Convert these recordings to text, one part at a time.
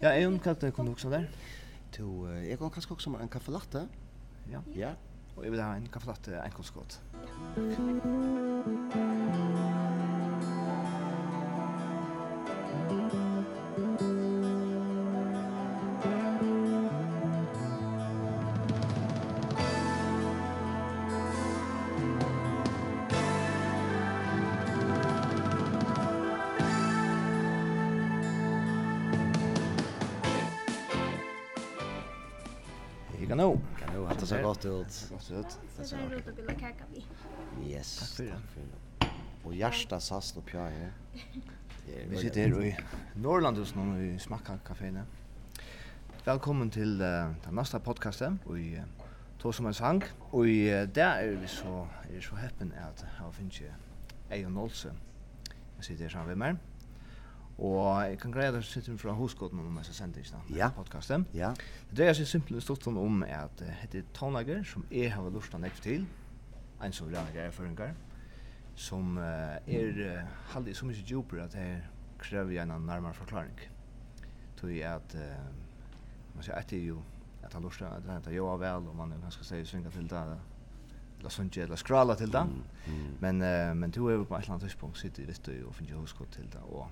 Ja, jeg kan ikke kunne også der. To, jeg kan kanskje også ha en kaffelatte. Ja. ja. Og jeg vil ha en kaffelatte, en kostskott. Ja. Gott ut. Gott ut. Så det är roligt att vilja kaka vi. Yes. Tack för det. Och hjärsta sast och pjär här. Vi sitter här i Norrland hos någon i Smakka kaféne. Välkommen till uh, den nästa podcasten i uh, Tog som en sang. Och uh, där är vi så, är så häppen att jag finns ju Ejon Olsen. Jag sitter här sammen med mig. Og jeg kan greie det sitter fra hoskotten om jeg sender ikke denne ja. podcasten. Ja. Det dreier seg simpelthen stort om at uh, det er tånager som jeg har lyst til å nekve til, en som vil er føringer, som uh, er uh, halvdig så mye djupere at jeg krever en nærmere forklaring. Tog at, uh, man sier etter jo, at han lyst til at han jo av vel, og man er ganske sier svinga til det, eller sånt eller skrala til det. Mm, mm. Men, uh, men du er jo på et eller annet tidspunkt sitter i Vittøy og finner hoskott til det, og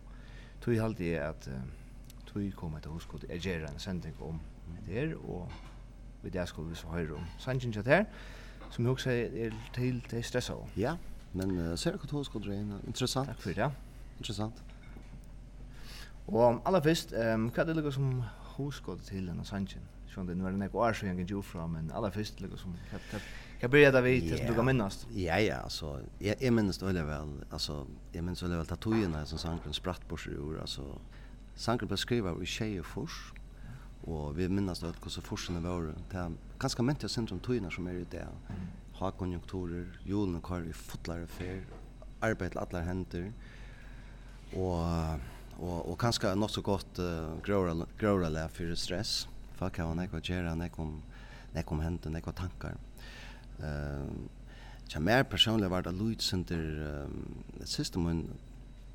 tog halte alltid at uh, tog kom etter hoskot jeg gjør en sending om det her og vi der skulle vi så høre om sannsyn til her som jeg også er til til stressa ja men uh, ser du dere hoskot er interessant. Takk for det interessant. Og aller først um, hva er det som hoskot til denne sannsyn Sjón det nu er nek år så jeg kan jo fra, men aller først, liksom, hva, Jag började vi tills du kan minnas. Ja ja, alltså jag jag minns det väl. Alltså jag minns väl att tatuerna som sanken spratt på sig ur alltså sanken beskriver skriven i tjejer fors. Och vi minns det att hur så forsen var det. Ganska ment jag syndrom tatuerna som är i det. Ha konjunkturer, julen kvar i fotlare fer, arbete till alla händer. Och och och kanske något så gott uh, gråra gråra för stress. Fuck, han är kvar, han är kom, när kom hänt, nej kom tankar. Mm Ehm Ja, mer personlig var det lyd sender um, et system hon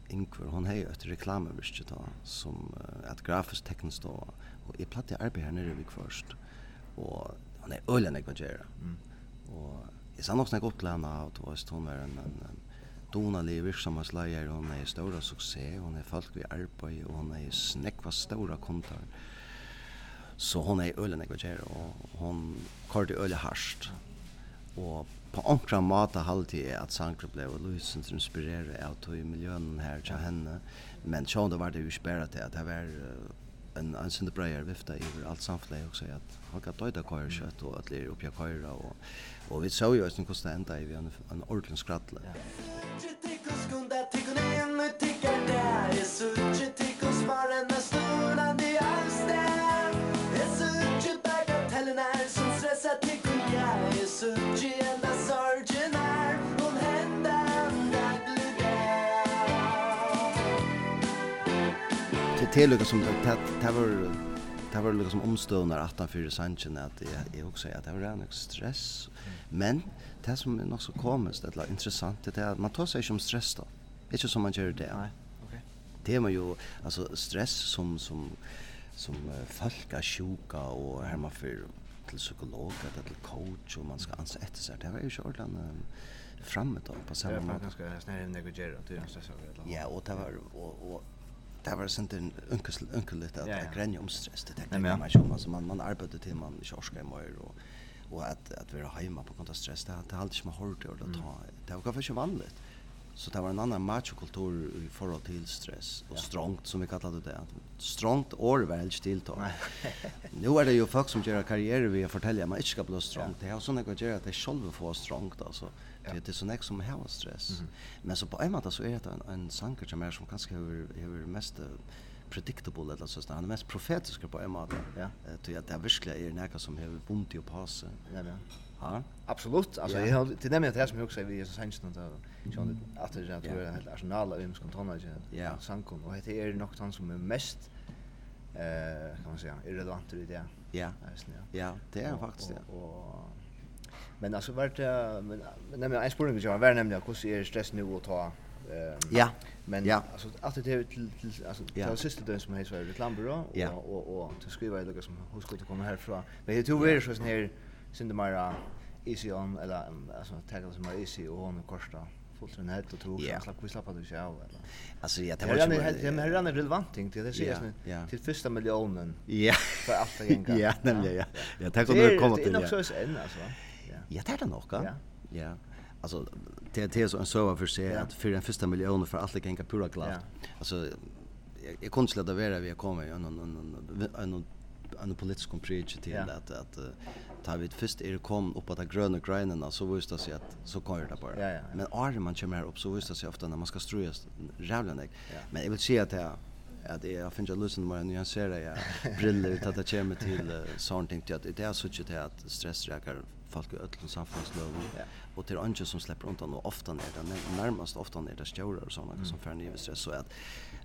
inkvar, hun hei et reklamevirke da, som uh, et grafisk teknisk da, og jeg platt i arbeid her nere vik først, og hon er øyla nek gjerra. Mm. Og jeg sa nok nek opp til henne, og hon var stånd en, en, en donalig virksomhetsleier, hon er stora suksess, hon er folk i arbeid, og hon er snekva stora kontar. Så hon er øyla nek gjerra, og hon kort i øyla harsht og på ankra mata halde jeg at Sankra blei og Luisen som inspirerer av tog i miljøen her til henne men sjån det var det jo sperra til at det var en en sinde breier vifta i alt samfunnet også at han kan døyda køyre kjøtt og at lir oppja køyre og, og vi så jo hvordan det enda i en, en ordentlig skrattle. Ja. till lukka som det var det var lukka som omstående att han för Sanchez att jag är också att det var en stress. Men det som är nog så komiskt eller intressant det är att man tar sig som stress då inte som man gör det nej okej det är man ju alltså stress som som som folk är sjuka och hemma man för till psykolog eller till coach och man ska anse efter sig det var ju så um, framme då på samma måte. Det var ganska snäll när det går det. Ja, och det var och, och det var sånt en unkel unkel lite att ja, ja. gränja om stress. Det tänkte jag mig om. Alltså man man arbetade till man körska mer och och att att vara hemma på grund av stress det har alltid som har hårt och att ta det var kanske vanligt. Så det var en annan machokultur i forhold til stress og ja. strongt som vi kallade det. Strongt år var helst tiltag. nu er det jo folk som gjør karriere ved å fortelle at man ikke skal bli strongt. Ja. Det har sånn ikke å att at det selv får strongt. Altså. Ja. Det, det er sånn som har stress. Mm -hmm. Men så på en måte så er det en, en sanker som er som kanskje har mest predictable eller så där. Han är mest profetisk på en måte. Ja. Eh, det är det verkligen är näka som har i och passa. Ja, ja. Ja. Absolut. Alltså jag det till jag det som jag också vi är så sent jag att John att det jag tror att Arsenal av Ims kontroll Ja. Sankon och det är nog han som är mest eh kan man säga irrelevant i det. Ja. Ja, det är faktiskt det. Och men alltså vart men nämligen en spårning jag var nämligen hur är stress nu att ta Eh ja. Men ja. alltså att det är till alltså det är sista dagen som jag har varit i Lambro och och och till skriva i det som hur ska det komma härifrån. Men det tror vi är så här synte mer easy on eller alltså tagga som är easy och hon korsta fullt en helt och tog yeah. slapp vi slapp att du ser eller? Alltså jag det var ju det är redan relevant ting det ser jag till första miljonen ja. för allt det gänga ja nämligen ja. Jag tänker när det kommer till det är också en alltså ja. Det är det nog ja. Ja. Alltså det är så en server för sig att för den första miljonen för allt det gänga pura klart alltså jag kunde släda vara vi kommer ju någon någon en en politisk kompris till att att tar vi först är det kom upp att de gröna grönorna så visst det sig att så kommer det bara. Ja, ja, ja. Men är man kommer här upp så visst det sig ofta när man ska ströja jävla nek. Ja. Men jag vill se att det att jag finns jag lösen med nyansera jag briller ut att det kommer till uh, sånt tänkte jag att det är så tjut att stressräkar folk i öllum samfunnslöven ja. och till andra som släpper undan och ofta ner den närmast ofta ner där stjårar och sådana mm. som färn ner stress så att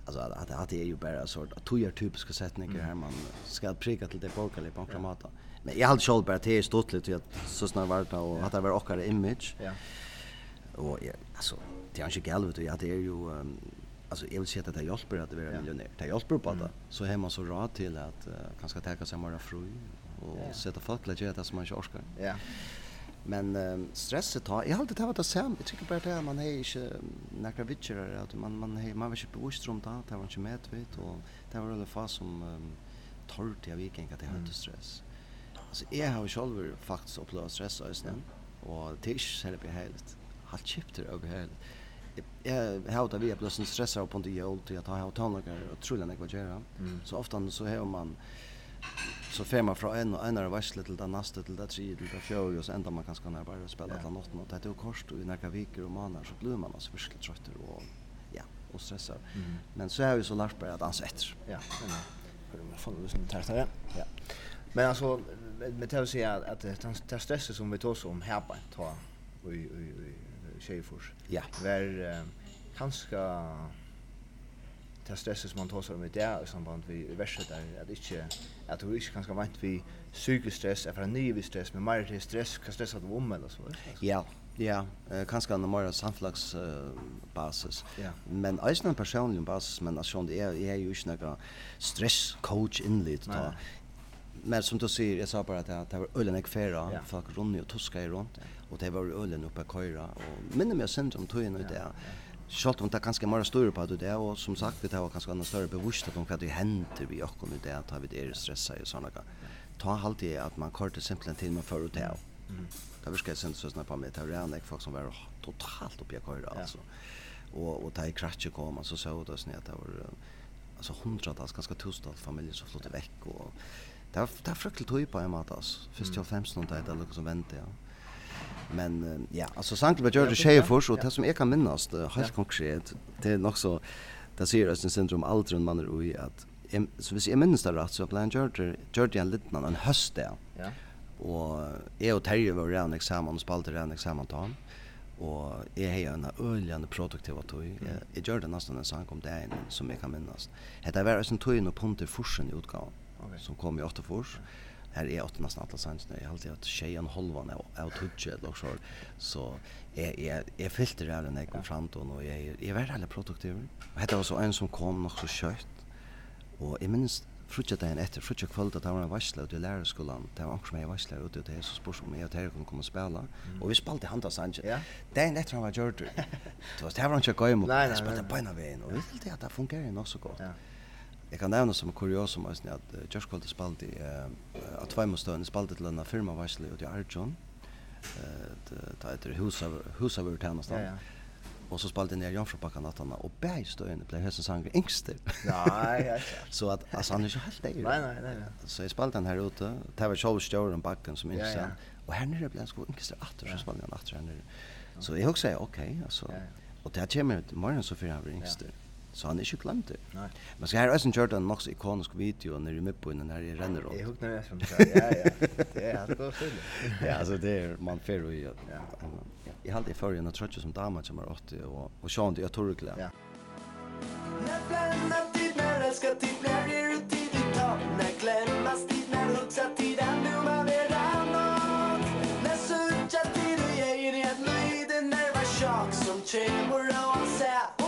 alltså att, att, att det är ju bara så att tojar typiska sättningar här man ska prika till det borgerliga på en. Ja. Men jag hade själv bara till stort lite att så snar var det och att det var också image. Ja. Och ja, alltså det är inte galt och jag det är ju um, alltså jag vill säga att det hjälper att vara miljonär. Det hjälper på det. Så hemma så råd till att uh, kanske ta sig mer fri och sätta folk lägga det som man inte orkar. Ja. Men um, stresset har jag alltid haft det sam. Jag tycker bara det man är inte några vitcher att man man är man vet inte bevisst om det, det var inte med vet och det var väl fast som um, torrt jag vet inte att det hade stress. Alltså jag har själv faktiskt upplevt stress och sånt. Och det är inte så helt Halt chipter över helt. Jag har haft vi plötsligt stressar på det jag till att ha haft tonlagar och tror jag vad göra. Så ofta så har man så fer man från en och en av varslet till den nästa till det tredje till det fjärde och så ändar man kanske när bara spela alla natten och det är ju kort och i några veckor och månader så blir man alltså verkligen trött och ja och stressad. Mm. Men så är ju så lärt bara att ansa efter. Ja, men för det får du som tar det. Ja. Men alltså med det att säga att det det största som vi tar om här på ta i i i Schäfers. Ja. Var kanske det största som man tar om med det i samband med verset där att inte att du inte kanske vant vi psykisk stress eller ny en stress men mer till stress kan stressa av om eller så. Ja. Ja, eh kanske en mer samflags basis. Ja. Men eisen en personlig basis, men alltså det är är ju inte några stress coach inlit då men som du säger, jag sa bara att det, det var ölen ekfera ja. folk runt och tuska i runt. Och det var ölen uppe i Kajra. Och minne mig sen om tog in ut det. Sjalt om det er ganske mer større på det, og som sagt, det var ganske annet større bevissthet om hva det henter vi åkken i det, at vi er stressa i sånne ganger. Ta halt i at man kortet simpelthen til man fører til. Mm. Det virker jeg synes på meg, det var folk som var totalt oppe i køyre, altså. Og, og da i kratje kom, så så det oss det var altså hundratals, ganske tusental familier som flyttet vekk, og det var, det var fryktelig tøy på en måte, altså. Først til 15 noen det er noe som venter, ja. Men uh, ja, altså Sankelberg gjør det skje for og det som jeg kan minnes, det er helt konkret, det er nok så, det sier Østen Sindrom alderen man er ui, at jeg, så hvis jeg minnes det rett, så ble han gjør det, gjør det en liten en høst det. Ja. Og jeg og Terje var redan eksamen, og spalte redan eksamen til han. Og jeg har en øljende produktiv tog. Jeg, jeg gjør det nesten en sang om det som jeg kan minnes. Hette var en Tøyen og Punter Forsen i utgaven okay. som kom i 84. Här är åtta nästan alla sanns när har alltid att tjejen halvan är av tudje eller så. Så jag jag jag fyllde det när jag kom fram då och jag jag var väldigt produktiv. Och var så en som kom nog så kött. Och i minst frutja dagen etter, frutja kvöld at det var en varsla ute i lærerskolan, det var anker som jeg varsla ute, det er så spørs om jeg og Terje kunne komme og spela, og vi spalte i handa sanje, ja. dagen etter han var gjørt, det var det var han ikke gøy mot, jeg spalte beina veien, og vi ville det at det fungerer nok så godt. Ja. Jeg kan nevne som kuriosum at uh, Gjørskvalde spalte uh, at Tveimostøen spalte til denne firmavarsle ute i Arjun. Uh, det heter Husavurtjenest. Ja, ja. Och så spalt ner Jan från backa nattarna och bergstøyene blev hälsan sanger yngster. Nej, ja. så att alltså han är ju helt där. Nej, nej, nej. Så jag spalt den här ute. Det var Charles Stewart och backen som yngst. Ja, ja. Och här nere blev han så yngster åter så spalt han åter här nere. Så jag också okej, okay, alltså. Ja, ja. Och det här kommer morgonen så för han blir yngster. Ja. Så han är ju glömt Nej. Men så här är en Jordan så ikonisk video när du med på den här i renner runt. Jag hugnar det som så. Ja ja. Det är alltså då Ja, alltså det är man fair och ja. Ja. Jag hade för en tröja som damer som är 80 och och Sean det jag tror det. Ja. När glömmas tid när älskar tid, när blir ut i ditt När glömmas tid när huxa tid än du man är annat När sutja tid du ger i ett nöjden när var tjock som tjejmor och sätt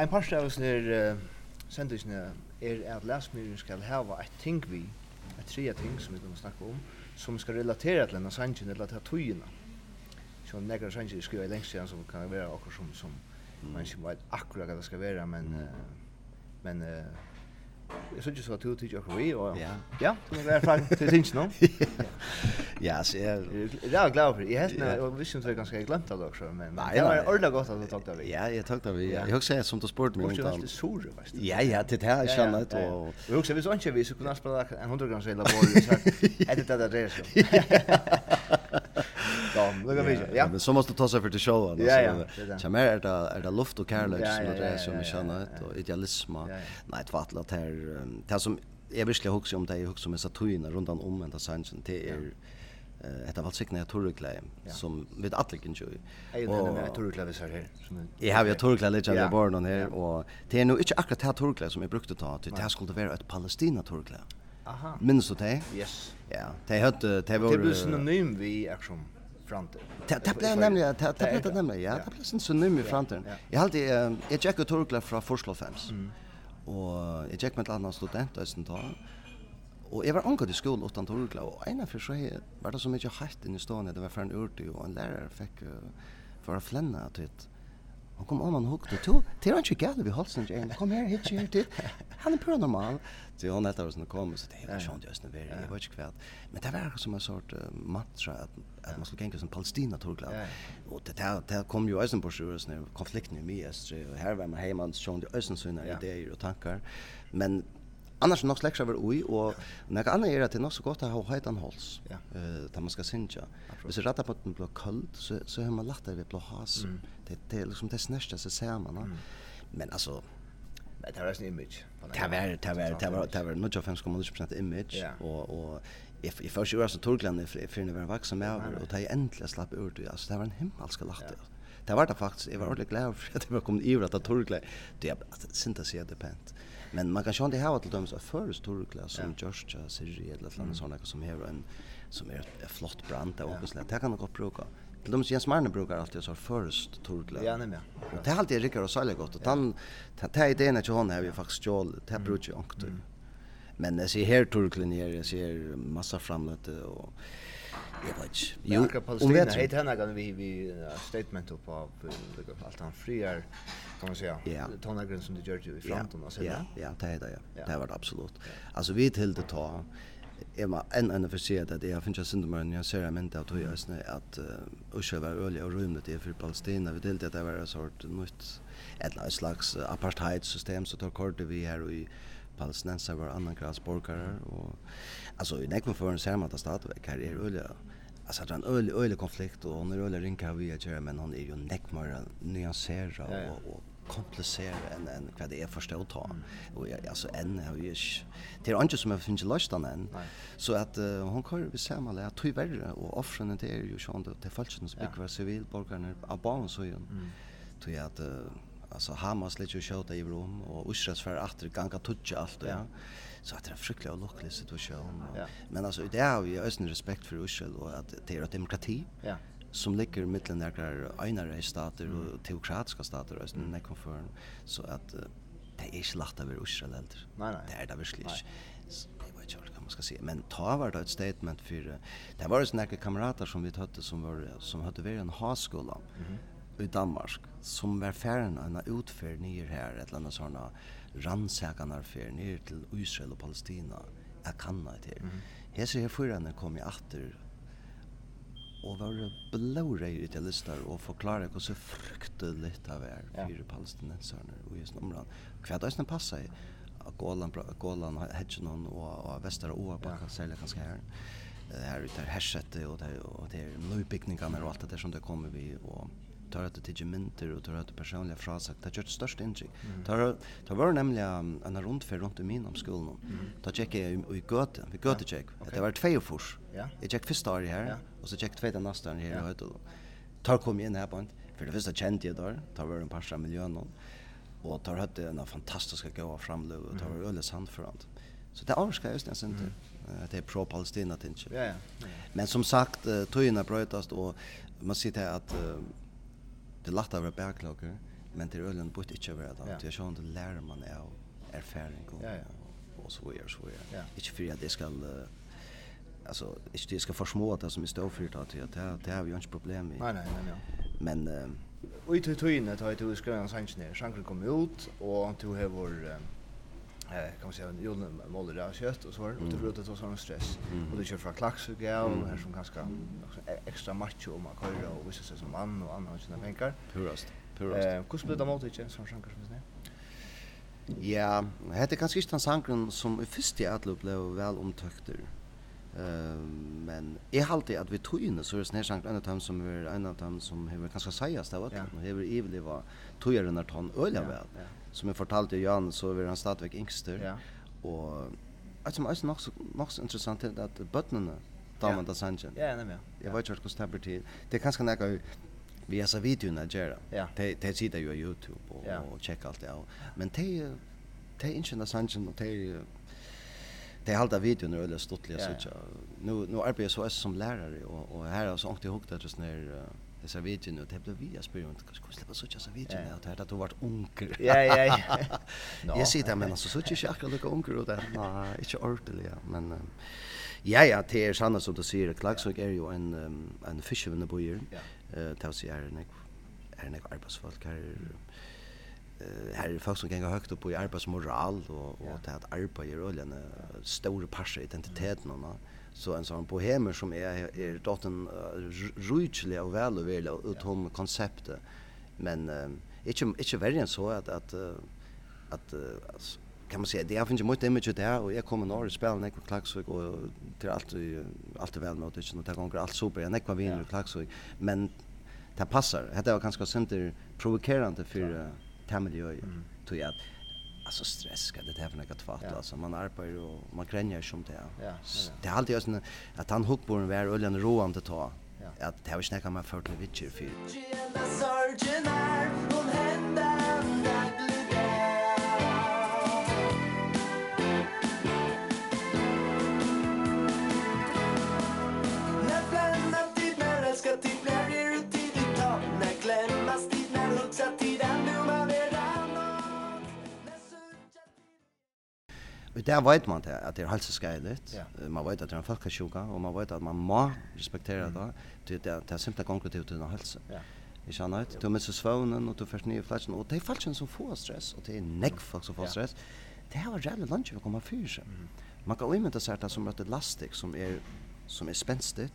Ein par av oss nir sendisene er at lesmyren skal hava eit ting vi, eit trea ting som vi kan snakka om, som skal relatera til denne sangen eller til tøyina. Så negra sangen er skriva i lengst siden som kan vera akkur som, som man ikke vet akkurat hva det skal vera, men, men Jeg synes ikke så at du tykker akkurat vi, og ja, Ja, du må være fram til tins nå. Ja, så jeg... Det er jeg glad for. Jeg heter, og visste ikke ganske jeg glemte det også, men nei, det var ordentlig godt at du tok det vi. Ja, jeg tok det vi. Jeg husker jeg som du spurte meg om det. Du husker sore, veist du? Ja, ja, det er jeg kjenner det, og... Jeg husker, hvis ikke vi, så kunne jeg spille en hundregrams eller bare, så er det det der dreier seg? dam. Lukka mig. Ja. Men så måste du ta sig för till showen alltså. Ja, ja. Kan mer är det är det luft och kärlek som det är som vi känner och idealism. Nej, det var att här det som jag visste också om det jag också med Saturn runt om ända sen det är Hetta var vi turklæði sum við atlikin jo. Ei nei nei turklæði sær her. Eg havi turklæði liggja av born on her og det er nú ikki akkurat det tað turklæði som eg brukte ta til tað skulle vera eitt Palestina turklæði. Aha. Minns du det? Yes. Ja, det hade det var Det blev synonym vi action framtiden. Det det blev nämligen det det blev det nämligen ja, det blev en synonym i framtiden. Jag hade jag checkade Torkla från Forslofems. Och jag checkade med ett annat student och sånt där. Og jeg var angat i skolan utan Torkla, och ena för så här var det så mycket hett inn i stan det var för en urti, och en lärare fick uh, for å flenna til Hon kom om han hukte to. Det er han ikke gale vi hålls inte en. Kom här hit ju till. Han är pura normal. Så hon heter oss när kom så det var sånn just nu det var kväll. Men det var som en sort mantra att att man skulle gänga som Palestina torklad. Och det där det kom ju ösen på sjön nu konflikten i Östra og här var man hemma sånn, sjönd ösen såna idéer och tankar. Men annars nok släckar väl oj och när er är det nog så gott att ha høytan an hals. Ja. Eh där man ska synja. Hvis det rattar på den blir kallt så så har man lagt det ved blå has. Mm. Det det er liksom det snästa så ser man. Mm. Men alltså Men det var en image. Det var det var det var det var nog jag fanns kommer image och och if if jag skulle så Torgland för när jag var vuxen med och ta äntligen slapp ur det alltså det var en himmelska latte. Det var det faktiskt. Jag var ordentligt glad för att var kommet i vrat att Torgland, Det är synta sig det pent. Men man kan ju inte ha till döms av först Turkla som Georgia Siri eller något sånt som här en som är ett flott brand och så där kan man gå bruka. Till döms Jens Marne brukar alltid så först Turkla. Ja, nej men. Det är alltid Rickard och Sally gott och han tar idén att hon har han faktiskt jag tar brukar jag inte. Men jag ser här Turkla ner, jag ser massa framlöte och Jeg vet ikke. Jo, om det tror. henne kan vi, vi statement upp av allt han friar, kan man säga, ja. tonagren som du gör ju i framtiden. Ja, ja, ja, det är det, ja. Det var det absolut. Alltså vi till det tar, är man en enda för sig att jag finns jag synder jag ser jag inte att hur jag snö att Usha var öliga och rymdet i för Palestina. Vi till det var en sort nytt, ett slags apartheidsystem så tar kortet vi här i palestinenser var annan grads borgare och alltså i näkmen för en att statväck här är öliga alltså det är en ölig ölig konflikt och hon är ölig rinka vi att göra men hon är ju näkmare nyansera ja, ja. och, och komplicera än än vad det är förstå ta. Mm. Och jag alltså än har ju det är inte som jag finns lust an än. Så att uh, hon kan vi se man att tog värre och offren det är ju sånt det falskt som bygger civilborgarna av barn så ju. Mm. jag att uh, alltså Hamas lite och skjuta i rum och Israels för att ganga toucha allt ja. Så att det är en och olycklig situation. Ja. Men alltså det har vi ösn respekt för Israel och att det är ett demokrati. Ja som ligger mellan några einare stater och teokratiska stater och sån där konfern så att uh, det är inte lätt över Israel heller. Nej nej. Det är det verkligen. Det var ju kan man ska se men ta var det ett statement för det var ju några kamrater som vi hade som var som hade varit en haskola. Mm i Danmark som var færen av en utferd nyer her, et eller annet sånne rannsækanarfer nyer til Israel og Palestina, jeg kan det til. Mm. ser her fyrene kom i atter og var blårei ut i listar og forklare hva så fryktelig det var fyrir palestinenserne og i området. Hva er det som passer i Golan, Golan, Hedgenon og, og Vestara Oarbakka, ja. særlig kanskje her här ute här sättet och det och det är nybygningarna och allt det där som det kommer vi och tar att det till mynter och tar att personliga fraser det gör störst intryck tar tar var nämligen en runt för runt i min om skolan mm. tar checka i i gott vi gott check det var två fors ja jag check första år här och så check två nästa år här och då tar kom in här på för det första kände jag där tar var en passa miljön och tar hade en fantastisk gåva framlöv och tar var öle sand förant så det avskar just nästan inte det är pro Palestina tinge. Ja ja. Men som sagt tøyna brøtast og man sitter at det lätt att vara backlogger men det är väl bort inte vara det. Jag tror inte lära man är erfaring och ja, ja. och så vidare så vidare Ja. Inte för att det ska alltså inte det ska försmå det som är stå för att det det har vi ju inte problem med. Nej nej nej. Men eh och i tog in att jag tog skrev en sanction där. Sjanker kom ut och tog här vår eh kan man säga en jorden målar där kött och så var det inte förut att det var sån stress. Och det kör från ja, och här som ganska extra macho om man kör och vissa sig som man och andra sina bänkar purast purast. Eh hur spelar det mot det som sjunkar som det Ja, hette kanskje ikke den sangren som i første i alle ble vel omtøkter. Um, men jeg halte at vi tog inn så er det snedsankt en av dem som er en av dem som har ganska seiast av vatten og hever ivelig var togjeren av när øyla vel ja, ja. som jeg fortalte Jan så er han stadigvæk yngster ja. og et som er nok så, nok så interessant til at bøttene man da sanjen ja, ja, jeg vet ikke hvordan det blir til. Det er kanskje nekka vi har så videoen av Gjera ja. de, de sitter jo på YouTube og, ja. og, det alt det men de, de innkjenner sanjen og de det halda videon är väldigt stort läs så nu nu arbetar jag så som lärare och och här har så ångt ihop det så när dessa videon och det blev vi jag spelar inte kanske släppa så tjasa videon och det hade då varit onkel. Ja ja ja. Jag ser det men alltså så tjasa jag kan lika onkel och det nej inte ordentligt men ja ja det är sanna som du säger Klaxvik är ju en en fiskevinnabojer. Eh tar sig är en är en arbetsfolk här eh här är folk som gänga högt upp i arbetsmoral och och det att arbeta gör oljan stora passer identiteten och så en sån bohemer som är är dottern rutlig och väl och väl utom konceptet men inte inte värre än så att att att kan man säga det finns ju mycket image där och jag kommer norr och spelar Nick Klaxvik och till allt allt väl med det inte går allt super jag nekvar vinner Klaxvik men det passar det var ganska center provocerande för tämmer ju mm. tror jag alltså stress ska det även något fatt ja. alltså man arbetar och man kränjer som det Ja. Ja. ja. Det är alltid sån att han hookborn var den roande ta. Ja. Att det har snackat med 40 vitcher för. Och där vet man det, att det är hälsoskadligt. Ja. Man vet att det är en folksjuka och man vet att man må respektera mm. det. Det är det är simpelt konkret ut den hälsa. Ja. Jag känner att du missar svånen och du får ner flaskan och det är falskt som får stress och det är neck folk som får stress. Det här var jävla lunch att komma för sig. Mm. Man kan inte säga att det som är elastik som är som är spänstigt.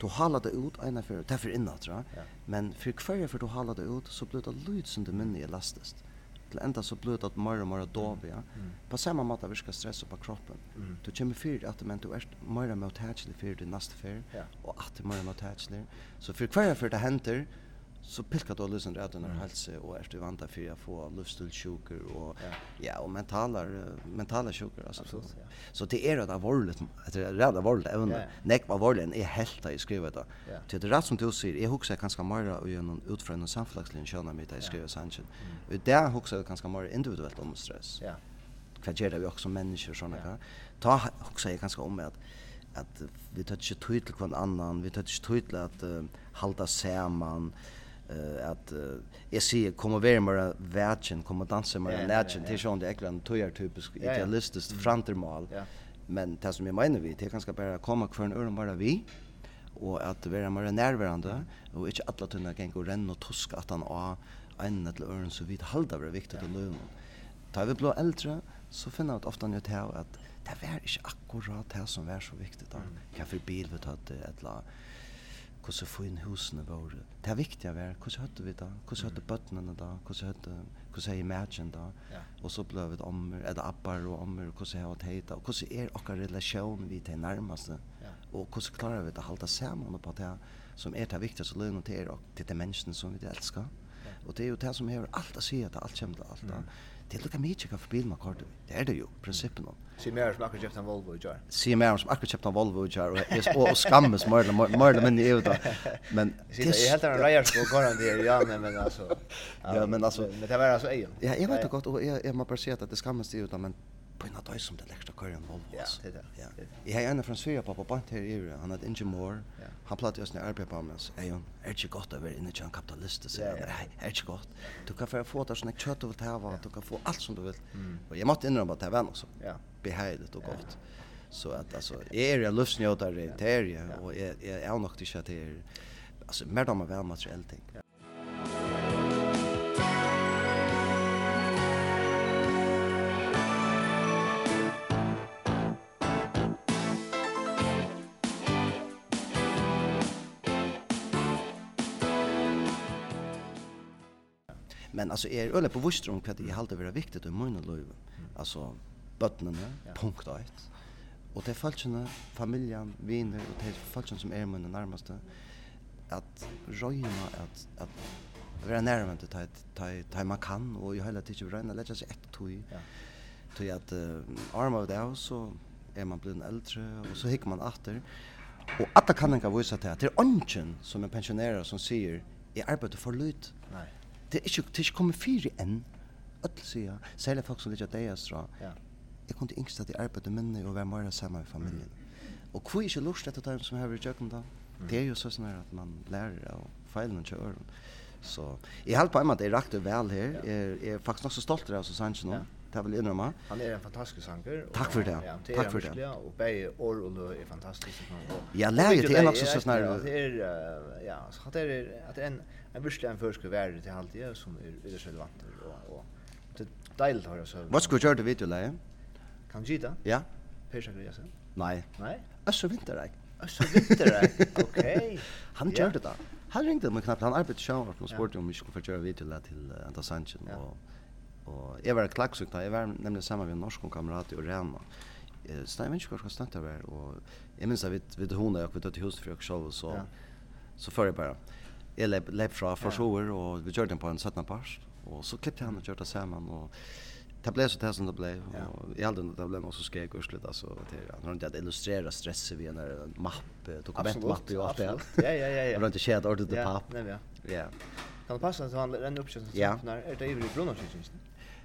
Du halar det ut ena för därför inåt, jag. Ja. Men för kvar för du halar det ut så blir det lite som det minne elastiskt. Mm till ända så blöt att mer och mer då vi. Mm. På samma måte viska stress på kroppen. Mm. Du kommer för att men du är mer och mer attached för det nästa för och att mer och mer attached. Så för kvar för det händer så pilkar du lysen rätt under mm. hälsa och är du vanta för att få livsstilssjukor och ja. ja och mentala mentala sjukor alltså Absolut, så, ja. så det är det allvarligt att det är det allvarligt även ja, ja. näck var varligt är helt i skrivet då ja. till det rätt som du säger jag huxar ganska mer och genom utfrån en samflaxlin sköna med det skriver sanchen och där huxar kanske mer individuellt om stress ja vad gör det vi också som människor såna ja. ta huxar jag ganska om att att vi tar inte tydligt till kvann annan vi tar inte tid till att uh, halda samman uh, att uh, jag ser kommer vara mer värchen kommer dansa mer yeah, lärchen till sån det äcklan tojar typisk idealistiskt yeah. framtermal Ja. men det som jag menar vi det kanske bara komma kvar en öron bara vi och att vara mer närvarande och inte alla tunna kan gå renna och tuska att han har en eller öron så vid halda det viktigt att löna Ta vi blå äldre så finner jag ofta nytt här att det var inte akkurat det som var så viktigt. Mm. Kanske bil vi tatt det, eller hvordan fin husene våre. Det er viktig å være, hvordan hørte vi da, hvordan hørte bøttene da, hvordan hørte, hvordan er imagine da, ja. og så ble vi ommer, eller det abbar og ommer, hvordan er det heita, og hvordan er okkar relasjon vi til nærmeste, ja. og hvordan klarer vi det å halda sammen på det som er det viktigste løgnet til er og til de menneskene som vi elsker. Ja. Og det er jo det som hever alt å si at alt kommer til alt. Mm. Det er lukka mye kjekka forbi med akkordet. Det er det jo, prinsippen om. Sier mer som akkurat kjøpte en Volvo i kjær. Sier mer som akkurat kjøpte en Volvo i kjær, og, og skammes mer eller mindre i det. Men, det jeg helt en reier på gården der, ja, men, men altså. Ja, men altså. Men det var altså egen. Ja, jeg vet det godt, og jeg, jeg må bare si at det skammes i det, men på en av døy som det lekste å køre en Volvo. Ja, det er det. Ja. Jeg har en fra Syrja på bant her i Ivre, han heter Inge Moore, han platt i oss når arbeid på meg, så er jo, er ikke godt å være inne i en kapitalist, så er det er ikke godt. Du kan få der sånne kjøtt du vil ta, du kan få alt som du vil. Og jeg måtte innrømme at det var noe så. Ja behagligt och gott. Så att alltså är jag lustnjötare i Ja. och jag är nog inte att det är alltså mer de väl materiellt ting. Men alltså är öle på vurstrum kvad det är vara viktigt i mina löven. Alltså bøttene, punkt 8 och Og det er falskene, familien, viner, og det er falskene som er mine nærmeste, at røyna, at, at være nærmere til det man kan, og i hele tiden røyna, lette seg ett tog. Ja. Tog at uh, arm av det, så er man blitt eldre, og så hikker man atter. Og alle kan ikke vise til at det er ånden som är pensjonerer som sier, jeg arbeider for lyd. Nei. Det er ikke, det er ikke kommet fire enn. Ødel sier, særlig folk som ligger deg, ja jeg kunne yngst at jeg arbeidde minne og være mer sammen med familien. Og hvor er ikke lurt etter dem som har vært jøkken da? Det er jo så sånn at man lærer av feilene til øren. Så jeg holder på en måte, jeg rakte vel her. Jeg, jeg er faktisk nok så stolt av oss nå. Ja. Det vil jeg innrømme. Han er en fantastisk sanger. Takk for det. Ja, det Takk for det. Ja, og begge år og lø er fantastisk. Ja, lærer til en av sånn her. Det er, ja, så det er, at en, en virkelig en førske skal være til halvtid som er ytterst relevant. Og, og det er deilig å høre. Hva skulle du gjøre til videoleie? Ja. Kan du gita? Ja. Per Sakariasen? Nei. Nei? Øsse Vinterreik. Øsse Vinterreik, ok. Han gjør det da. Han ringte meg knappt, han arbeidet sjøen og spurte om vi skulle få kjøre videre til Anta Sanchin. Ja. Og, og jeg var klagsukt da, jeg var nemlig sammen med en norsk kamerat i Orena. Så jeg vet ikke hva jeg snakke over, og jeg minns at vi, vi til og vi til huset for jeg selv, så, ja. så før jeg bare. Jeg lep, lep fra Forshover, og vi kjørte den på en 17. pars, og så klippte han og kjørte sammen, og det blev så det som det blev. Och i allt det blev så skrek och slut alltså till han har inte att illustrera stress vi när en mapp dokument mapp och allt det. Ja ja ja ja. Men inte skärt ordet det papp. Ja. Ja. Kan passa så han den upp sen när är det ju blå.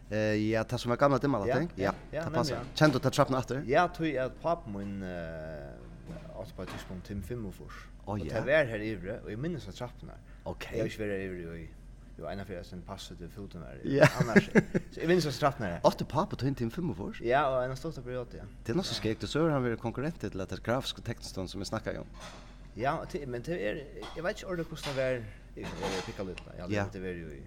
Eh ja, det som är gamla timmar där tänk. Ja. Det passar. Kände du ta trappen efter? Ja, tror jag att papp min eh åt på tidspunkt Tim 5 och för. Och det var här ivre och jag minns att trappan. Okej. Jag är ju ivre i Jo, en av fyrir sin passet til foten her. Ja. Annars. Så jeg vinner så straff nere. Åtte pappa tog inn til en fem år. Ja, og en av stått period, ja. Det er noe som skrek, og så er han vært konkurrent til etter grafisk og tekststånd som vi snakker om. Ja, men det er, jeg vet ikke ordet hvordan det er, jeg pikka litt, jeg har lett det er jo i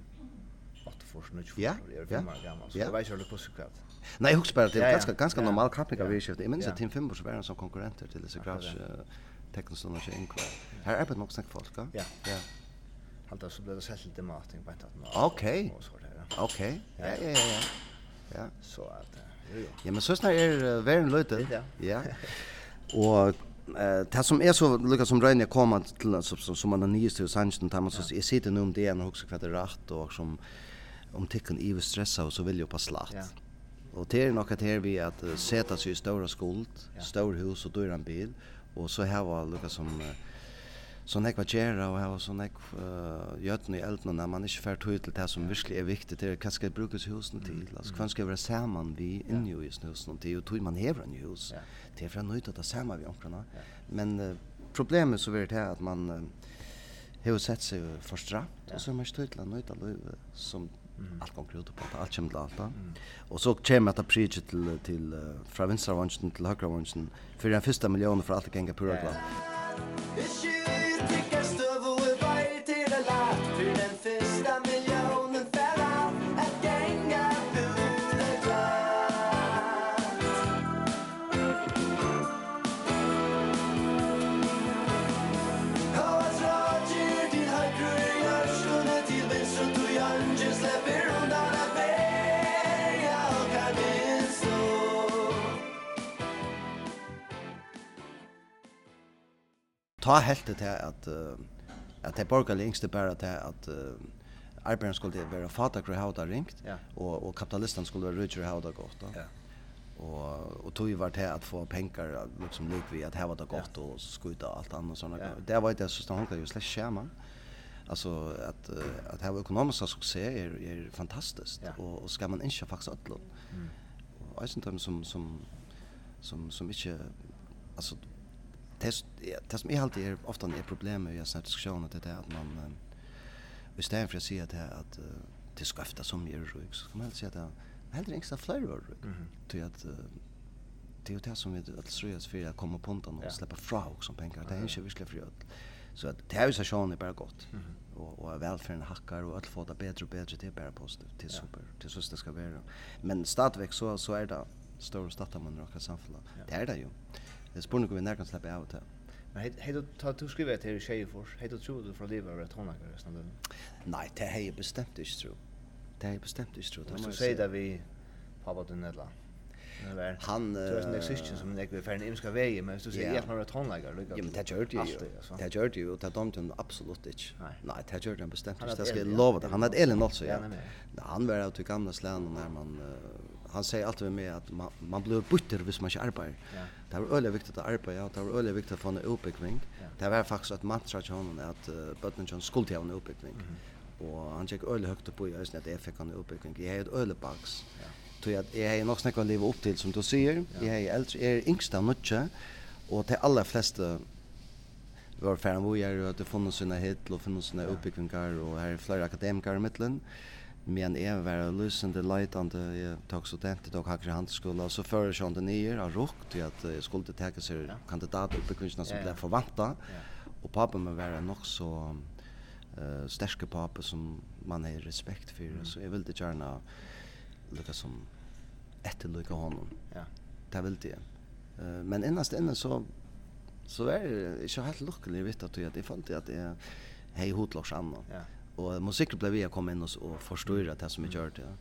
8 fors, 9 år, jeg er 5 år gammel, så jeg vet ikke ordet hvordan det er. Nei, jeg husker bare, det er ganske, ganske normal kappning av virkskiftet. Jeg minns at Tim Fimbo var en som konkurrenter til disse grafiske tekststånd og ikke innkvar. Her er bare nok snakk folk, ja? Ja. Halda så blev det sett lite mat in på ett annat. Okej. Okej. Ja ja ja ja. Ja, så att jo jo. Ja, men så snart är värn lite. Ja. Och eh det som är så Lucas som Rönne kommer till som som, som man har nyst till Sanchen tar man så är sitter nu om det och också kvar det rätt och som om tecken i stressa och så vill jag på slatt. Ja. Och det är nog att här vi att sätta sig i stora skuld, ja. stor hus och dyr en bil och så här var Lucas som uh, så nekva gjerra og hava så nekva uh, gjøtten i elden når man ikke fer tog til det som virkelig er viktig til hva skal brukes husen til altså hva skal være saman vi inni i husen til og tog man hever en hus ja. til for jeg nøyta det saman vi omkrona ja. men uh, problemet så er det at man uh, hever sett seg for stramt ja. og så er man ikke tog til å nøyta løyve som Mm. Allt kommer ut på allt kommer till allt. Mm. Och så kommer att prige till till uh, från vänstra våningen till högra våningen för den första miljonen för allt gänga pura glad. Yeah. ta helt det at att att det borgerliga yngste bara at att arbetarna skulle vara fatakr och hauta ringt ja. och och kapitalisterna skulle vara richer och hauta gott. Ja. Och och tog ju vart at att få penkar liksom lik vi att hava det gott ja. och skjuta allt annat såna ja. Det var inte så stannar ju slash skjema Alltså att att ha ekonomisk succé är är fantastiskt ja. och och ska man inte faktiskt ödlå. Mm. Och sen som som som som inte alltså det, det som är alltid är ofta är problemet i såna diskussioner det är att man vi stedet för att säga det att det ska efter som gör rygg så kan man säga att det hellre inte fler rygg till att det är ju det som vi att ströjas för att komma på pontan och släppa fra också pengar det är inte virkelig för att så att det här så sjön är bara gott och och välfärden hackar och allt får det bättre och bättre det är bara positivt. Det är super. Det är så det ska vara men stadväck så så är det stora statar man råkar samfalla det är det ju Det er spurning om vi nærkant slipper av og til. Men hei du, ta du skriver til Kjeifors, hei du tror du fra livet over et håndlager resten av døgnet? Nei, det hei jeg bestemt ikke tro. Det hei jeg bestemt ikke tro. Hvis du sier det vi pappa du Nedla, han... Du er sånn eksistens som jeg vil færre en imska vei, men hvis du sier jeg har et håndlager, Ja, men det gjør det jo. Det gjør det jo, og det dømte hun absolutt ikke. Nei, det gjør det han bestemt ikke. Det skal jeg love det. Han hadde Elin også, ja. Han var av til gamle slagene når man han säger alltid med att man, man blir butter hvis man inte arbetar. Ja. Det var öle viktigt att arbeta, ja. det var öle viktigt att få en uppbyggning. Ja. Det var faktiskt att mantra till honom att uh, bötten John skulle ha en uppbyggning. Mm -hmm. Och han gick öle högt på i ösnet att jag fick en uppbyggning. Jag är ett öle baks. Ja. Tror att jag är nog snäcka att leva upp till som du säger. Ja. Jag är äldre, jag är yngsta nutje. Och till alla flesta var färre vad gör att det funnits sina hit och funnits sina uppbyggningar och här är flera akademiker i mittlen. Men jeg var løsende leitende, jeg tok studenter, tok hakker handelsskola, så før jeg kjønte nyer av rukt til at jeg skulle teke seg ja. kandidater oppe som ja, ja. ble forvantet. Ja. Og papen min var nok så uh, sterske pape som man har respekt for, mm. så jeg ville gjerne lukka som etterlukka honom. Ja. Det ville jeg. Uh, men innast inne så, så er jeg ikke helt lukkelig jag at jeg fant at jeg hei hotlås annan. Ja och musiken blev jag kom in och, och förstod det som jag gjorde. det.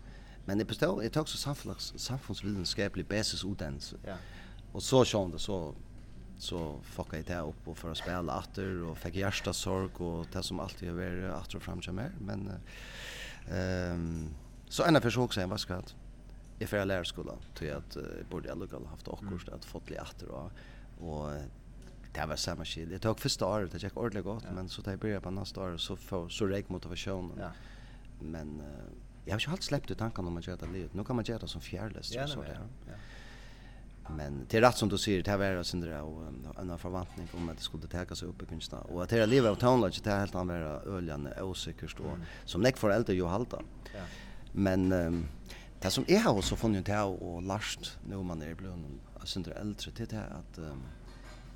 Men det består det också samfunds samfundsvetenskaplig basis utdannelse. Ja. Och så sån det så så fuckade jag det upp och för att spela åter och fick hjärta sorg och det som alltid har varit åter fram till mer men ehm um, så en försök sen vad ska jag i för lärarskolan till att uh, borde jag ha haft och att fått lite åter och och det var samma shit. Det tog första året, det gick ordentligt gott, ja. men så tar jag börja på nästa år så får så räck motivationen. Ja. Men uh, jag har ju helt släppt ut tanken om att göra det livet. Nu kan man göra det som fjärrlöst ja, så där. Ja. Men det är rätt som du säger, det här var sin där och en förväntning om att det skulle täckas upp i kunstna. Och att det här livet av tonlage, det är helt annorlunda öljande, osäkert och mm. som näck för äldre ju halta. Ja. Men um, det som är har så funnit det här och last nu man är blund, syndra äldre, det är att um,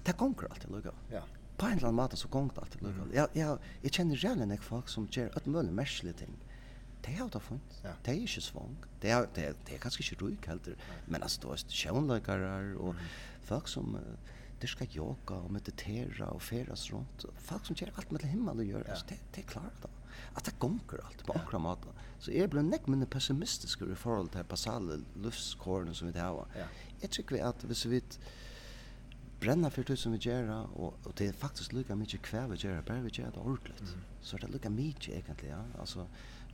det gonger alltid lukka. Ja. På en eller annen måte så gonger det alltid lukka. Mm. Jeg, jeg, jeg kjenner reelle nek folk som gjør et mulig merselig ting. Det har det funnet. Ja. Det er ikke svang. Det er, det, det er kanskje ikke ruik heller. Ja. Men altså, det er sjønløkere og mm. folk som uh, det skal yoga og meditera og feras rundt. Folk som gjør alt med himmel og gjør. Ja. Altså, det, det er klart da. At det gonger alt på akkurat måte. Så jeg ble nek mindre pessimistisk i forhold til basale luftskorene som vi har. Ja. Jeg tror vi at hvis vi vet brenna för tusen vi gera och og det är faktiskt lika mycket vi gera bare vi gera det ordentligt. Mm. Så det är lika mycket egentligen ja. Alltså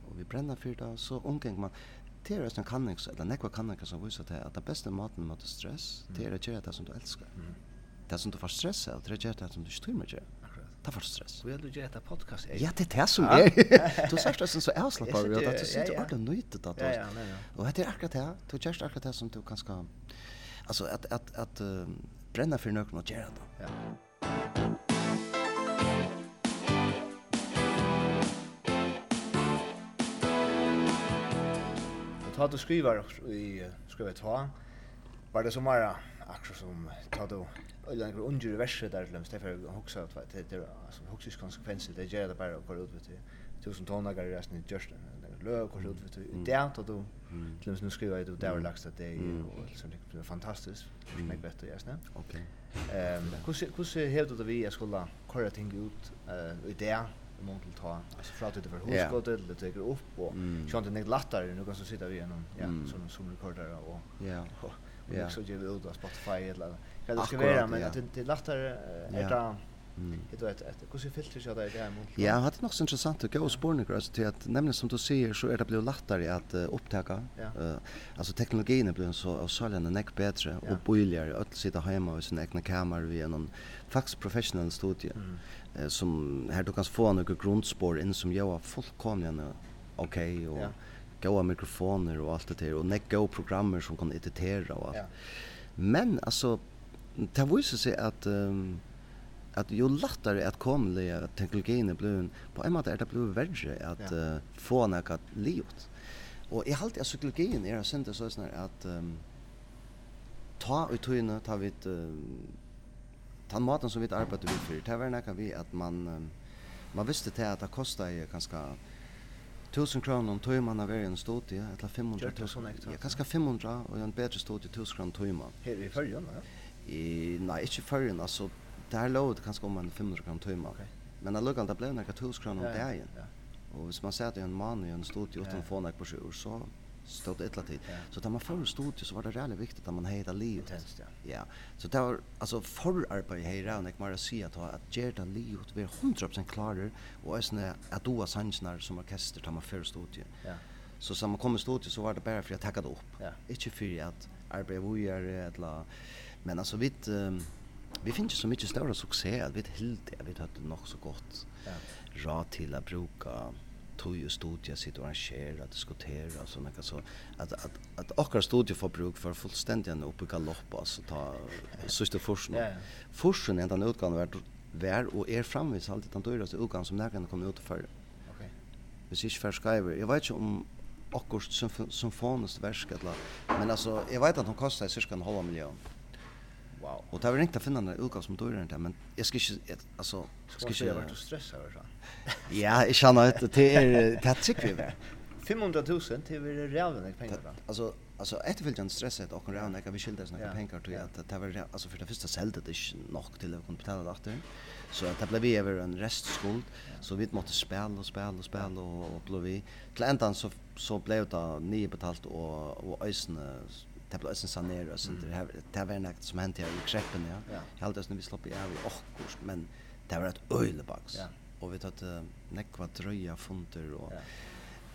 och vi bränna för det så omgång man det är en kanning eller nekva kanning som viser det att det bästa maten mot stress det är att göra det som du älskar. Mm. Det som du får stress av, det är det som du styrmer gör. Ta får stress. Vi du göra ett podcast. Ja, det är det som er. Du sier att det så avslappnat och og det er och ordnar nytt det. Ja, ja, ja. Och det är akkurat det. Du gör akkurat det som du kanske alltså att att att brenna for nøkken og gjøre det. Ja. Ta du skriver i skriver ta var det som var akkurat som ta du eller en under verset der til det for hugsa at det det som hugsis konsekvenser det gjør det bare å gå ut vet du tusen tonnager resten i just løg går ut vet du det at du Mm. Till nu skriver jag det där relaxa det och liksom det är fantastiskt. Mm. Mycket bättre just nu. Okej. Ehm, hur hur helt det vi jag skulle köra ting ut eh i det om hon vill ta alltså för att det för hur det tar upp och så inte det lättare nu kan så sitta vi igenom ja som som rekordare och ja. Ja. Så det ut på Spotify eller vad det ska vara men det det lättare är det Mm. Det vet att hur ser filter så där det är mot. Ja, hade nog så intressant att gå och spårna alltså till att nämligen som du säger så är det blivit lättare att uh, upptäcka. Ja. Uh, alltså teknologin är blivit så av sålande näck bättre ja. och billigare att sitta hemma i sin egna kammare vid en fax professional studie. Mm. Uh, som här du kan få några grundspår in som jag har fullkomligen okej okay, och ja. goa mikrofoner och allt det där och näck goa programmer som kan editera och allt. Ja. Men alltså det visar sig att um, att ju lättare att komma att teknologin blir på en måte är det blir värre att ja. uh, få något livet. Och i allt jag psykologin är det sent så sån att um, ta ut tunna ta vid um, ta maten som vi arbetar vi för. Det var när vi att man um, man visste till att det kostar ju ganska 1000 kronor om tömman av en studie eller 500 000. Ja, kanske 500 och en bättre studie 1000 kronor tömman. Här i förrjun, ja. I nej, inte förrjun alltså där låg det kanske om en 500 kronor timme. Okay. Men allugan det blev några 1000 kronor om dagen. Ja. Och hvis man säger att det är en man i en studie utan få några på sjur så stod det ett tid. Ja. Så när man får studie så var det väldigt viktigt att man hejda livet. Test, ja. ja. Så det var alltså för arbete hejda när man ser att att gerda livet vi 100% klarer och är att då sansnar som orkester tar man för studie. Ja. Så som man kommer stod så var det bara för att tacka det upp. Ja. Inte för att arbeta vidare eller men alltså vitt um, vi finner så mycket större succé att vi helt det vet att det nog så gott. Ja. råd till att bruka tog och studier sitt och arrangera, diskutera och sådana så att att att åkar studier för bruk för fullständiga uppe galopp alltså ta sista forskning. Ja, ja. Forskning den utgången vart vär och är framvis alltid den dyraste utgång som någon kommer ut för. Okej. Hvis Precis för skriver. Jag vet ikke om akkurat symf symfoniskt verk eller men alltså jag vet att de kostar cirka en halv miljon. Wow. Och det var inte att finna några utgåvor som dörren där, men jag ska inte, alltså... Ska inte... vart har varit stressad över så. ja, jag känner att det är tätt vi med. 500 000 till vi är räven jag då. Alltså, alltså ett vill jag stressa att och räven jag vi skilda såna pengar till att det var alltså för det första sålde det inte nog till att kunna betala det. Så att det blev vi över en restskuld så vi måste spela och spela och spela och och blev vi till ändan så så blev det nio betalt och och ösna det blev sen sanera så det det var något som hände här i kreppen ja. ja. Jag hade sen vi slapp i av och men det var ett öjlebax. Ja. Och vi tatt uh, nekva dröja funter och ja.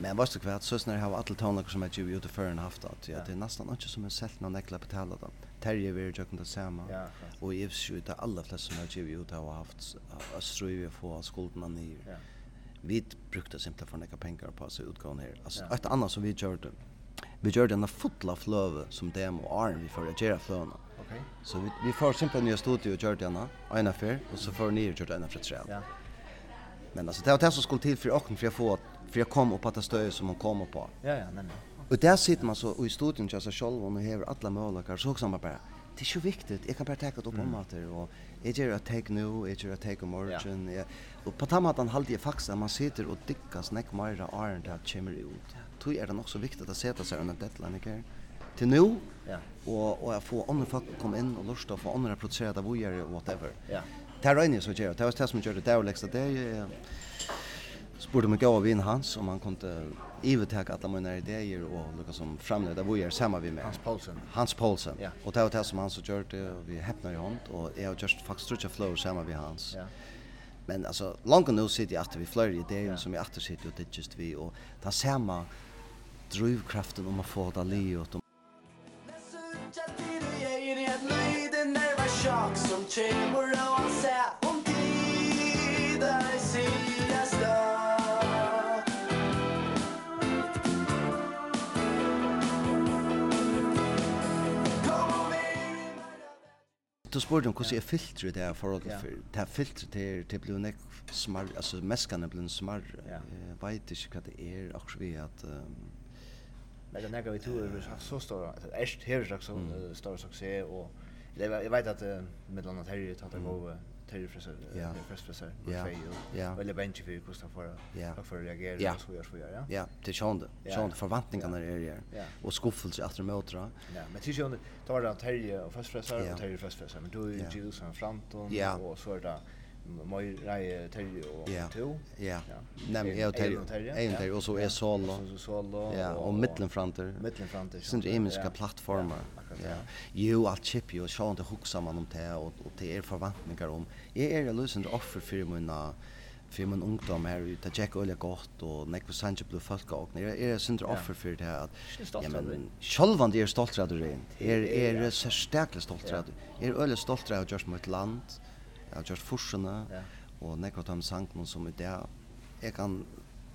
Men vad ska kvart så snär har alla toner som är ju ute för en haft att ja det är nästan inte som en sällan någon nekla betala då. Terje vi jag kunde säga ja. Och i sig det alla flesta som har ju ute har haft att ströva få skulderna ner. Ja. Vi brukte simpelthen for nekka pengar på oss utgående her. Altså, ja. et annet som vi gjør det, vi gjør denne fotla fløve som dem og arm vi får gjøre fløvene. Okay. Så vi, vi får simpelthen nye studier og gjør denne, ene før, og så får vi nye gjør denne fra tre. Ja. Men alltså det var det som skulle till för åken för jag får för jag kom upp att det stöj som hon kom på. Ja ja, nej Og Och där sitter man så och i studion kör sig själv och har alla möjligheter så också man bara det är så viktigt. Jag kan bara ta det upp om att det och jag gör att take nu, jag gör att take morgon. Ja. Och på tammat han håller jag faktiskt man sitter och dickas näck mera arn det kommer ut tog er det nok så viktig att sette seg under deadline, ikke? Til nå, ja. og, og jeg får andre folk komme inn og lort og få andre produsere det vi gjør, whatever. Ja. Det er øynene som gjør det, var det som gjør det, det er jo det. Jeg spurte meg av vin hans om han kunne ivetake alle mine ideer og noe som framleder det vi gjør sammen vi med. Hans Poulsen. Hans Poulsen, ja. og det var det som han så gjør det, og vi heppner i hånd, og jeg har just faktisk truttet flow samma vi hans. Ja. Men alltså långt nu sitter jag att vi flöjer det ja. som jag åter sitter och det just vi och ta samma drivkraften om att få det livet. Tjock som tjejmor og han ser om tid tider sidas dag Du spurte om hvordan jeg filtrer det her forhold til før. Det er filtret til det blir nek smar, altså meskene blir smarr. Jeg vet ikke hva det er, akkurat vi at... Um, Men det nägar vi tur över så så stora echt här så så stor succé och jag vet att med annat här ju gå det går till frisör först frisör ja ja eller bench för kosta för att för reagera så gör så gör ja ja det sjönde sjönde förväntningarna är ju och skuffelse efter mötra ja men det sjönde tar det här och först frisör och till först frisör men då är ju Jesus framton och så där Møy Rei Terje og ja. to. Ja. Nei, men jeg og Terje. Jeg og Terje og så er solo. solo. Ja, og mittlen framter. Mittlen framter. Sind plattformar. imiska plattformer. Ja. Jo alt chip jo så inte huxa man om det och och det är förväntningar om. Jag är lösend offer för mina för min ungdom här ju ta checka öle gott och Nico Sanchez blev folk och när är synd offer för det här att ja men självan det är stolt att du är är är så starkt stolt att du är öle stolt att just mot land. Jeg har gjort forsene, ja. og nekva av de sangene som i det. Jeg kan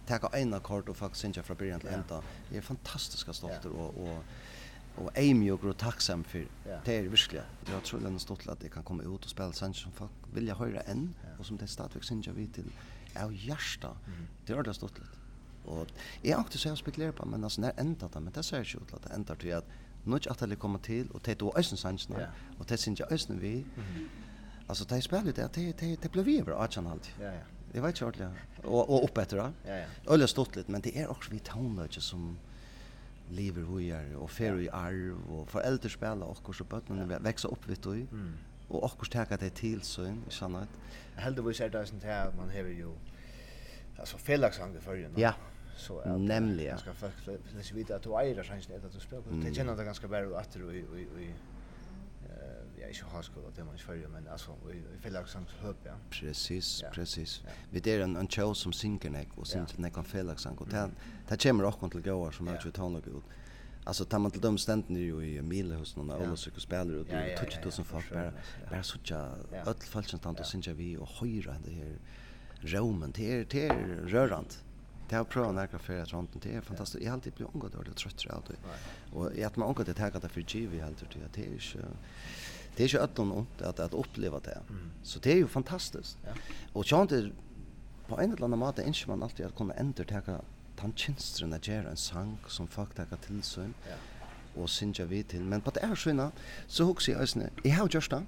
teka en akkord og faktisk synge fra byrjan til ja. enda. Jeg er fantastisk stolt ja. og, og, og eimjøk og takksam for ja. det er virkelig. Jeg det trolig stolt at jeg kan komme ut og spille sanger som folk vil jeg høre enn, ja. og som det stadigvæk synge vi til av hjärsta. Mm -hmm. Det är det stolt lite. Och jag har inte så jag spekulerar på, men alltså när ända det, men det ser ju ut att det ändar till att nu inte att det kommer till och det är då ösensans nu, och det syns jag ösen vi. Mm -hmm. Alltså det spelar det det det det blev över Archan halt. Ja ja. Det var inte ordentligt. Och och upp efter då. Ja ja. Ölle stort lite men det är också vi tonlöje som lever hojar och fer i arv och föräldrar spelar och så barnen ja. växer upp vet du. Mm. Och också ta det till så i sannhet. Heldigvis är det sånt här man har ju alltså felaktigt för Ja så är nämligen ska faktiskt läsa vidare att du äger sen att du spelar. Det känner det ganska väl att du i i i ja, ikke høyskola, det er man ikke fyrir, men altså, vi, vi fyller ikke sang høp, ja. Precis, ja. precis. Ja. Vi er en, en tjau som synker nek, og synker nek kan fyller sang, og det, det kommer också til gåar som er ikke tånlig ut. Alltså tar man till de ständen ju i Mile hos någon av alla och spelare och det är 20 folk bara bara så tjå öll falschen tant och synja vi och höra det här romen det är det är rörant. Det har provat några för att runt det är fantastiskt. Jag har alltid blivit ungad och trött tror jag. Och att man ungad det här kan det för givet helt det är ju Det är ju att de att att uppleva det. Mm. Så det är ju fantastiskt. Ja. Och jag är på en eller annan måte inte man alltid att kunna ändra ta tantjenstren att göra en sång som folk tar till sig. Ja. Och synja vi till men på det är sköna så hooks jag ösne. Jag har just det.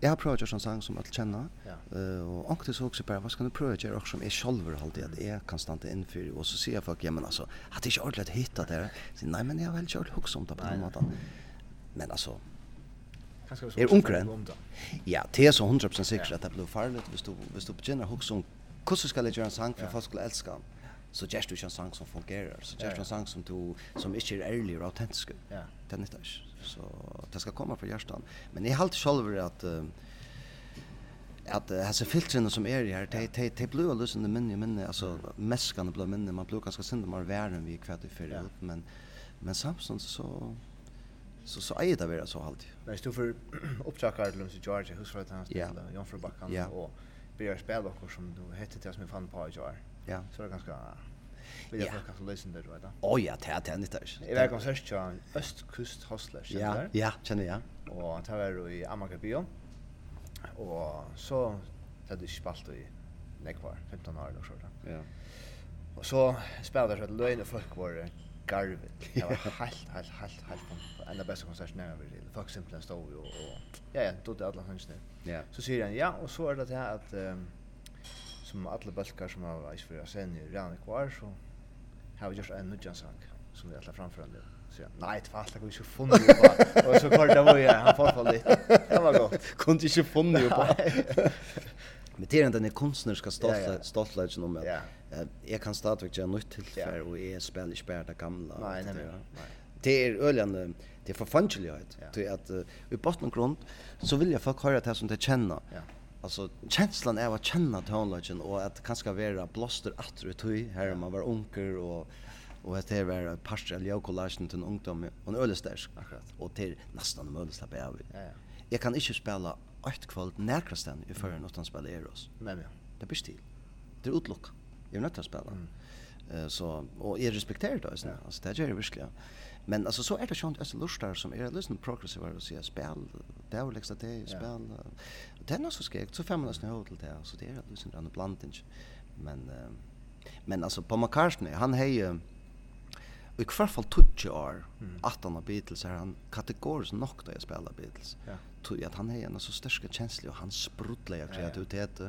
Jag har provat en sång som att känna. Ja. Uh, och också så också bara vad ska du prova göra också som är själva alltid att är konstant inför och så ser jag folk ja men alltså att det är ordentligt hittat det. Så nej men jag har väl kört hooks om det på något annat. Men alltså är unkren. Ja, det är så 100% säkert att det blir farligt. Hvis du, hvis du begynner hugsa om hur ska jag göra en sang för folk skulle älska? Den så gjerst du ikke en sang som fungerer, så gjerst du en sang som, du, som ikke er ærlig og autentisk. Ja. Det er nytt Så det skal komme fra hjertan. Men jeg alltid selv at uh, at uh, hese filtrene som er i her, de, de, de blir jo løsende minne i minne, altså meskene blir minne, man blir ganske sinde mer væren vi kvart i fyrir, ja. men, men samtidig så, så så är det vara så halt. Men du för upptackar till George hur ska det han ställa Jon för backan och börjar spela och som du hette det som vi fann på i år. Ja. Så det är ganska Vi har kanske lyssna där då. Oh ja, det är det inte. Jag vet om särskilt Östkust Hostlers. Ja, ja, känner jag. Och han tar väl i bio. Och så hade det spalt i nekvar 15 år eller så där. Ja. Och så spelade jag så att löjne folk var garvet. Det var helt, helt, helt, helt en av bästa konserten jag vill. Folk simpelthen stod ju och, ja, ja, då det alla hans nu. Så sier han, ja, och så er det här att um, som alla bälkar som har varit för sen i Rane kvar så har vi gjort en nudjansang som vi alla framför nu. Så jag, nej, det var alltid inte funnit ju på. Och så kort det var ju, han får lite. Det var gott. Kunde inte funnit ju på. Men det är den konstnärliga stoltheten om att jag kan stadigt göra nytt tillfälle och jag spelar inte bara det gamla. Nej, nej, nej. Det är öljande, det är förfangelighet. Det är att i botten grund så vill jag folk höra det som de känner. Ja. Alltså känslan är att känna tonlagen och att kanske vara blåster att det tog här man var onkel och och att det var en eller till en ungdom och en ölestärsk. Akkurat. Och till nästan en ölestärsk. Ja, ja. Jag kan inte spela ett kvöld närkrastan i förrän utan spela Eros. Men ja. Det blir stil. Det är utlokk. Jag är nöjd att spela. Mm. Uh, så, och jag respekterar det. Ja. Alltså, det gör jag verkligen. Men alltså, så är det sånt alltså, lustar som är lyssnande progressiva och säger spel, det är liksom det, spel. Ja. Det är något så skräck. Så fem nästan till det. Så det är lyssnande annan blandning. Men, uh, men alltså, på McCartney, han har ju i hvert fall 20 år, mm. 18 av Beatles, er han kategorisk nok da jeg spiller Beatles. Ja tog att han är en så störska känslig och han sprudlar av kreativitet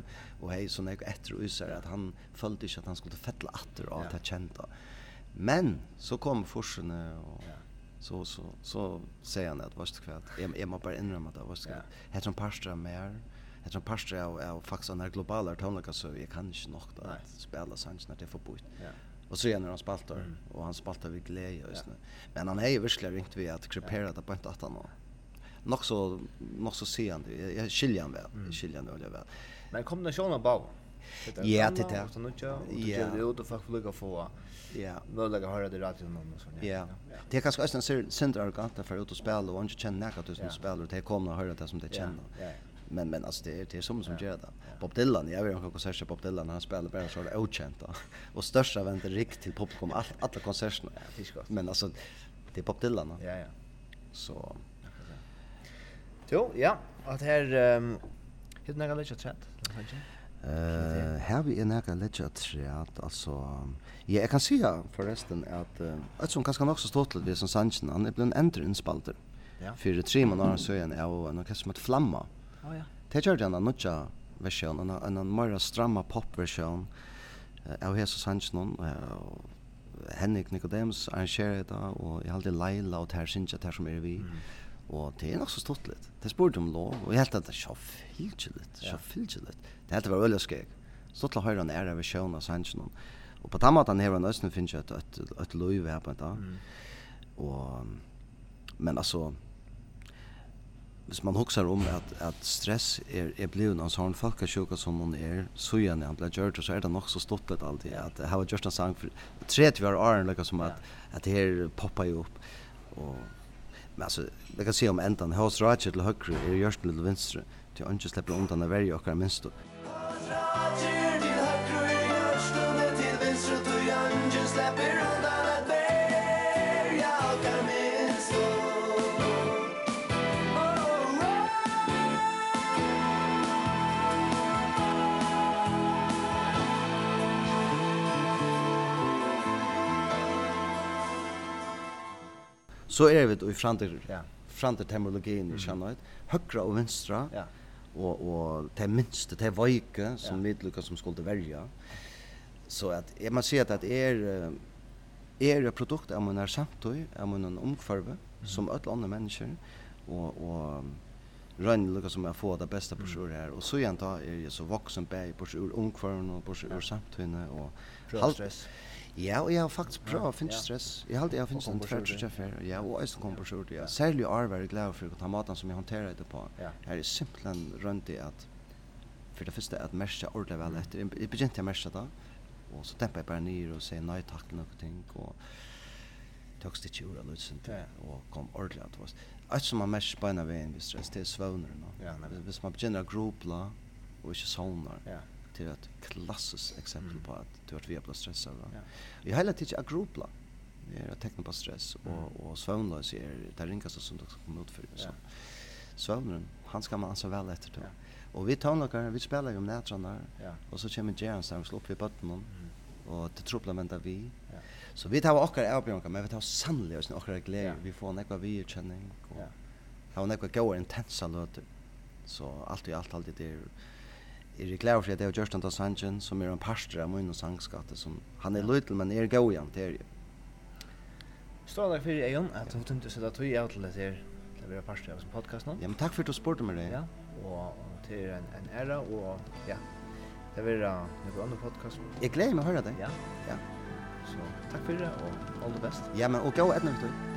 och hej så när efter och så att han följde inte att han skulle fettla åter av det kända. Men så kom forsen och så så så säger han att vart kväll är är man bara inrömma det vart kväll. heter som pastor mer heter som pastor jag är faktiskt en global tonlika så jag kan inte nog att spela sånt när det får bort. Ja. Och så är han spaltar mm. och han spaltar vid glädje just nu. Men han är ju verkligen ringt vi att krepera det på ett att han nog så nog så sen det jag skiljer han väl mm. skiljer han väl men kom det sjön ba Ja, det där. Ja, det ut ju folk lika få. Ja. möjlighet att höra det rätt någon och sånt. Ja. Det är kanske också arrogant center arganta för att spela och inte känna något som spelar och det kommer att höra det som det känner. Ja. Men men alltså det är det som som gör det. Bob Dylan, jag vet inte hur konsert Bob Dylan han spelar bara så där okänt Och största väntar rikt till popcorn alla konserterna. Men alltså det är Bob Dylan. Ja, ja. Så Jo, ja. At her um, hittar några lätt chat. Eh, här vi är några lätt chat alltså. Ja, jag kan säga förresten att att som kanske också stått lite som Sanchen han är en ändre inspalter. Ja. För tre månader så är han och han som med flamma. Ja ja. Det gör den några versjon, en en en mer stramma popversion av Jesus Sanchen og Henrik Nicodemus arrangerer det og jeg har alltid Leila og Ter Tersinja Ter som er vi. Mm Og det er nok så stått litt. Det spurte om lov, og jeg helt at det er så fylkje litt, så fylkje litt. Det helt var veldig skjeg. Stort til høyre han er av sjøen av sannsjonen. Og på den måten her var nøsten finnes jeg et, et, et løyve her på en dag. Mm. Og, men altså, hvis man huxar om at, at stress er, er blevet en sånn folkasjuka som hon er, så gjerne han ble gjørt, så er det nok så stått litt alltid. At jeg har gjort en sang for 30 år åren, liksom, at, at det her poppar jo opp. Og Men alltså det kan se om ändan hos Roger till högre är det görs till vänster till han inte släpper undan av varje och minst då. Roger till höger är görs till vänster till han inte släpper Så är vi i framtid ja, framtid terminologin i känner ut högra och vänstra. Ja. Och och det minste det vajke som ja. vi lyckas som skulle välja. Så att är man ser att det är är det produkt av man är samtid, av man en omkvarve som alla andra människor och och Rønn lukar som jag får det bästa på sjur här. Och så igjen da är jeg så vuxen bæg på sjur ungkvarn och på sjur ja. og... Och stress. Ja, og jeg har faktisk prøvd å finne stress. Jeg har alltid finnet en tvert og kjeffer. Ja, og jeg kom på skjort, ja. Særlig år var jeg glad for å ta maten som jeg håndterer det på. Her er simpelthen rundt i at, for det første, at merke ordentlig vel etter. Jeg begynte å merke da, og så dempet jeg bare ned og sier nei takk til noen ting, og tok ikke ord av løsning til, og kom ordentlig at det var. Alt som man merker beina veien ved stress, det er svøvner nå. Ja, Hvis man begynner å gropla, og ikke sovner, det är ett klassiskt exempel på at du har vært via på stress. Ja. Jeg har hela tiden att gruppla. Jag har tecknat på stress og, og svönlös er det ringaste som du kommer ut för. Så. Ja. Han skal man alltså vel etter til. Ja. Og vi tonlökar, vi spiller jo om nätrarna. Ja. og så kommer Jerens där och slår opp i bötten. Mm. og det trupplar väntar vi. Ja. Så vi tar åkare avbjörnkar, men vi tar sannolikt oss åkare glede. Ja. Vi får en ekva virkänning. Och, ja. har var nekva gauar intensa løter. Så alt i allt, allt det er er jeg glad for at jeg har gjort den sangen som er en pastor av min og sangskatte som han er løytel, men er god igjen til er jo. Stål deg fyrir Egon, at du tømte seg da tog av til det her til å være parstre av som podcast nå. Ja, men takk for at du spurte meg det. Ja, og til en, en æra og ja, det vil være noen andre podcast. Jeg gleder meg å høre det. Ja. ja. Så takk for det og all the best. Ja, men og gå etnå, Victor.